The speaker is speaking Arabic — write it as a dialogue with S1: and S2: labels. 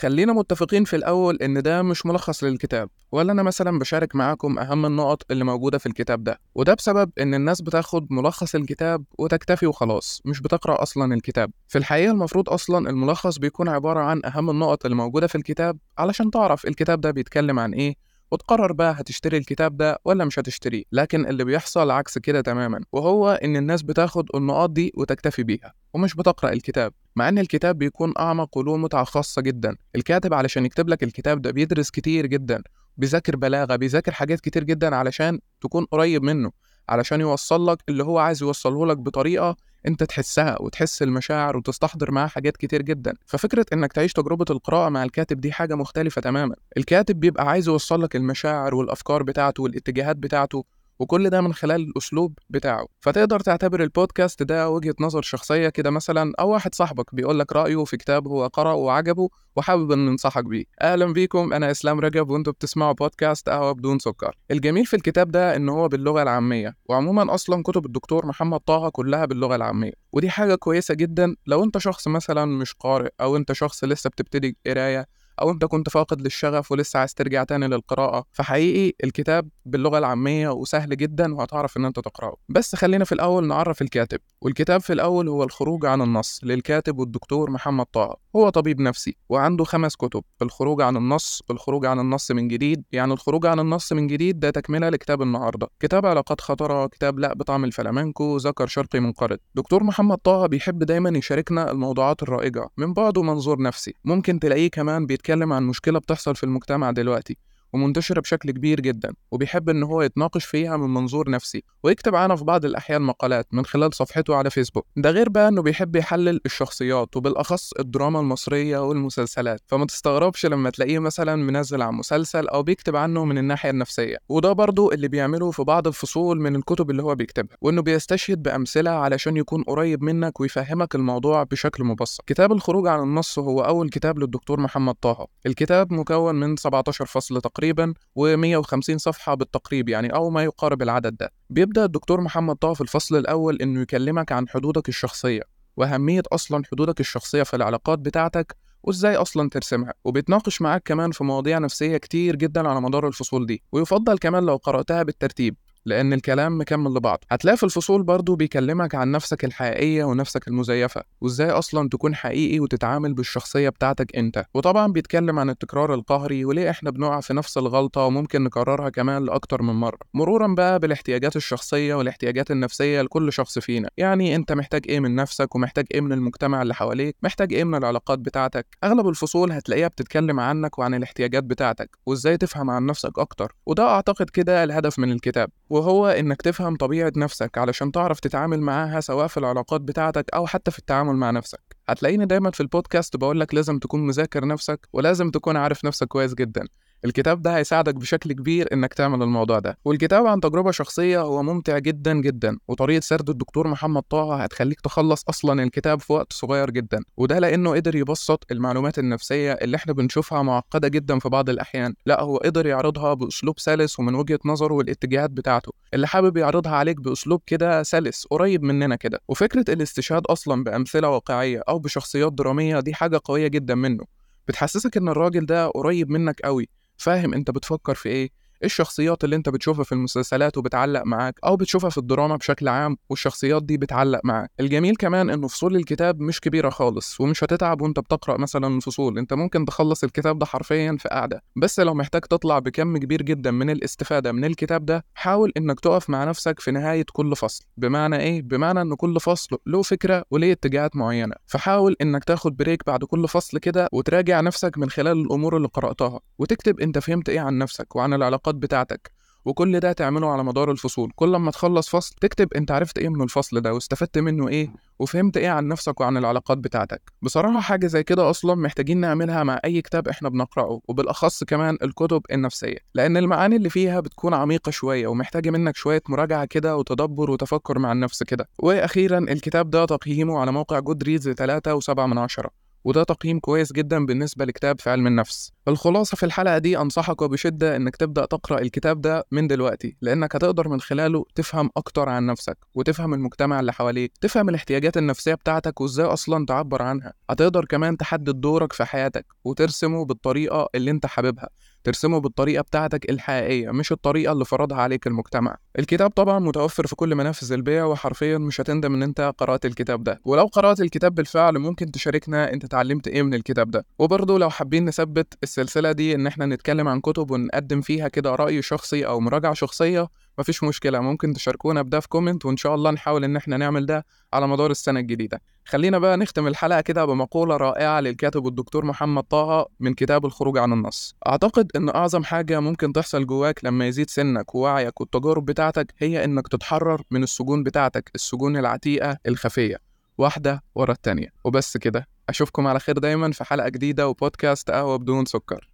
S1: خلينا متفقين في الأول إن ده مش ملخص للكتاب ولا أنا مثلا بشارك معاكم أهم النقط اللي موجودة في الكتاب ده. وده بسبب إن الناس بتاخد ملخص الكتاب وتكتفي وخلاص مش بتقرأ أصلا الكتاب. في الحقيقة المفروض أصلا الملخص بيكون عبارة عن أهم النقط اللي موجودة في الكتاب علشان تعرف الكتاب ده بيتكلم عن إيه وتقرر بقى هتشتري الكتاب ده ولا مش هتشتريه لكن اللي بيحصل عكس كده تماما وهو إن الناس بتاخد النقاط دي وتكتفي بيها ومش بتقرأ الكتاب مع إن الكتاب بيكون أعمق وله متعة خاصة جدا. الكاتب علشان يكتب لك الكتاب ده بيدرس كتير جدا بيذاكر بلاغة بيذاكر حاجات كتير جدا علشان تكون قريب منه علشان يوصل لك اللي هو عايز يوصله لك بطريقة أنت تحسها وتحس المشاعر وتستحضر معاه حاجات كتير جدا. ففكرة إنك تعيش تجربة القراءة مع الكاتب دي حاجة مختلفة تماما. الكاتب بيبقى عايز يوصل لك المشاعر والأفكار بتاعته والاتجاهات بتاعته وكل ده من خلال الأسلوب بتاعه. فتقدر تعتبر البودكاست ده وجهة نظر شخصية كده مثلا أو واحد صاحبك بيقول لك رأيه في كتاب هو قرأه وعجبه وحابب إن ننصحك بيه. أهلا بيكم أنا إسلام رجب وأنتم بتسمعوا بودكاست قهوة بدون سكر. الجميل في الكتاب ده إن هو باللغة العامية وعموما أصلا كتب الدكتور محمد طه كلها باللغة العامية. ودي حاجة كويسة جدا لو أنت شخص مثلا مش قارئ أو أنت شخص لسه بتبتدي قراية أو أنت كنت فاقد للشغف ولسه عايز ترجع تاني للقراءة فحقيقي الكتاب باللغة العامية وسهل جدا وهتعرف إن أنت تقرأه. بس خلينا في الأول نعرف الكاتب والكتاب في الأول هو الخروج عن النص للكاتب والدكتور محمد طه. هو طبيب نفسي وعنده خمس كتب الخروج عن النص الخروج عن النص من جديد يعني الخروج عن النص من جديد ده تكملة لكتاب النهارده. كتاب علاقات خطرة كتاب لا بطعم الفلامنكو ذكر شرقي منقرض. دكتور محمد طه بيحب دايما يشاركنا الموضوعات الرائجة من بعد ومنظور نفسي. ممكن تلاقيه كمان بيتكلم عن مشكلة بتحصل في المجتمع دلوقتي. ومنتشرة بشكل كبير جدا وبيحب إن هو يتناقش فيها من منظور نفسي ويكتب عنها في بعض الأحيان مقالات من خلال صفحته على فيسبوك. ده غير بقى إنه بيحب يحلل الشخصيات وبالأخص الدراما المصرية والمسلسلات. فما تستغربش لما تلاقيه مثلا منزل عن مسلسل أو بيكتب عنه من الناحية النفسية. وده برضو اللي بيعمله في بعض الفصول من الكتب اللي هو بيكتبها وإنه بيستشهد بأمثلة علشان يكون قريب منك ويفهمك الموضوع بشكل مبسط. كتاب الخروج عن النص هو أول كتاب للدكتور محمد طه. الكتاب مكون من 17 فصل تقريبا. تقريبا و150 صفحة بالتقريب يعني أو ما يقارب العدد ده. بيبدأ الدكتور محمد طه في الفصل الأول إنه يكلمك عن حدودك الشخصية وأهمية أصلا حدودك الشخصية في العلاقات بتاعتك وإزاي أصلا ترسمها. وبيتناقش معاك كمان في مواضيع نفسية كتير جدا على مدار الفصول دي. ويفضل كمان لو قرأتها بالترتيب. لأن الكلام مكمل لبعض. هتلاقي في الفصول برضو بيكلمك عن نفسك الحقيقية ونفسك المزيفة وإزاي أصلا تكون حقيقي وتتعامل بالشخصية بتاعتك أنت. وطبعا بيتكلم عن التكرار القهري وليه إحنا بنقع في نفس الغلطة وممكن نكررها كمان لأكتر من مرة. مرورا بقى بالاحتياجات الشخصية والاحتياجات النفسية لكل شخص فينا. يعني أنت محتاج إيه من نفسك ومحتاج إيه من المجتمع اللي حواليك؟ محتاج إيه من العلاقات بتاعتك؟ أغلب الفصول هتلاقيها بتتكلم عنك وعن الاحتياجات بتاعتك وإزاي تفهم عن نفسك أكتر. وده أعتقد كده الهدف من الكتاب. وهو إنك تفهم طبيعة نفسك علشان تعرف تتعامل معاها سواء في العلاقات بتاعتك أو حتى في التعامل مع نفسك. هتلاقيني دايما في البودكاست بقولك لازم تكون مذاكر نفسك ولازم تكون عارف نفسك كويس جدا. الكتاب ده هيساعدك بشكل كبير إنك تعمل الموضوع ده. والكتاب عن تجربة شخصية هو ممتع جدا جدا. وطريقة سرد الدكتور محمد طه هتخليك تخلص أصلا الكتاب في وقت صغير جدا. وده لأنه قدر يبسط المعلومات النفسية اللي إحنا بنشوفها معقدة جدا في بعض الأحيان. لا هو قدر يعرضها بأسلوب سلس ومن وجهة نظره والاتجاهات بتاعته. اللي حابب يعرضها عليك بأسلوب كده سلس قريب مننا كده. وفكرة الاستشهاد أصلا بأمثلة واقعية أو بشخصيات درامية دي حاجة قوية جدا منه. بتحسسك إن الراجل ده قريب منك قوي فاهم انت بتفكر في إيه. الشخصيات اللي انت بتشوفها في المسلسلات وبتعلق معاك أو بتشوفها في الدراما بشكل عام والشخصيات دي بتعلق معاك. الجميل كمان إنه فصول الكتاب مش كبيرة خالص ومش هتتعب وأنت بتقرأ مثلا الفصول. أنت ممكن تخلص الكتاب ده حرفيا في قعده بس لو محتاج تطلع بكم كبير جدا من الاستفادة من الكتاب ده حاول إنك تقف مع نفسك في نهاية كل فصل. بمعنى إيه؟ بمعنى ان كل فصل له فكرة وليه اتجاهات معينة. فحاول إنك تاخد بريك بعد كل فصل كده وتراجع نفسك من خلال الأمور اللي قرأتها. وتكتب أنت فهمت إيه عن نفسك وعن العلاقات بتاعتك وكل ده تعمله على مدار الفصول. كل ما تخلص فصل تكتب انت عرفت إيه من الفصل ده واستفدت منه إيه وفهمت إيه عن نفسك وعن العلاقات بتاعتك. بصراحة حاجة زي كده أصلا محتاجين نعملها مع أي كتاب إحنا بنقرأه وبالأخص كمان الكتب النفسية. لأن المعاني اللي فيها بتكون عميقة شوية ومحتاجة منك شوية مراجعة كده وتدبر وتفكر مع النفس كده. وأخيرا الكتاب ده تقييمه على موقع جود ريدز 3 و7 من عشرة. وده تقييم كويس جدا بالنسبة لكتاب في علم النفس. الخلاصة في الحلقة دي أنصحك وبشدة إنك تبدأ تقرأ الكتاب ده من دلوقتي لأنك هتقدر من خلاله تفهم أكتر عن نفسك وتفهم المجتمع اللي حواليك تفهم الاحتياجات النفسية بتاعتك وإزاي أصلا تعبر عنها. هتقدر كمان تحدد دورك في حياتك وترسمه بالطريقة اللي أنت حاببها. ترسمه بالطريقة بتاعتك الحقيقية مش الطريقة اللي فرضها عليك المجتمع. الكتاب طبعا متوفر في كل منافذ البيع وحرفيا مش هتندم إن أنت قرأت الكتاب ده. ولو قرأت الكتاب بالفعل ممكن تشاركنا أنت اتعلمت إيه من الكتاب ده. وبرضه لو حابين نثبت السلسلة دي إن إحنا نتكلم عن كتب ونقدم فيها كده رأي شخصي أو مراجعة شخصية مفيش مشكلة ممكن تشاركونا بده في كومنت وإن شاء الله نحاول إن إحنا نعمل ده على مدار السنة الجديدة. خلينا بقى نختم الحلقة كده بمقولة رائعة للكاتب الدكتور محمد طه من كتاب الخروج عن النص. أعتقد إن أعظم حاجة ممكن تحصل جواك لما يزيد سنك ووعيك والتجارب بتاعتك هي إنك تتحرر من السجون بتاعتك السجون العتيقة الخفية. واحدة ورا التانية. وبس كده أشوفكم على خير دايما في حلقة جديدة وبودكاست قهوة بدون سكر.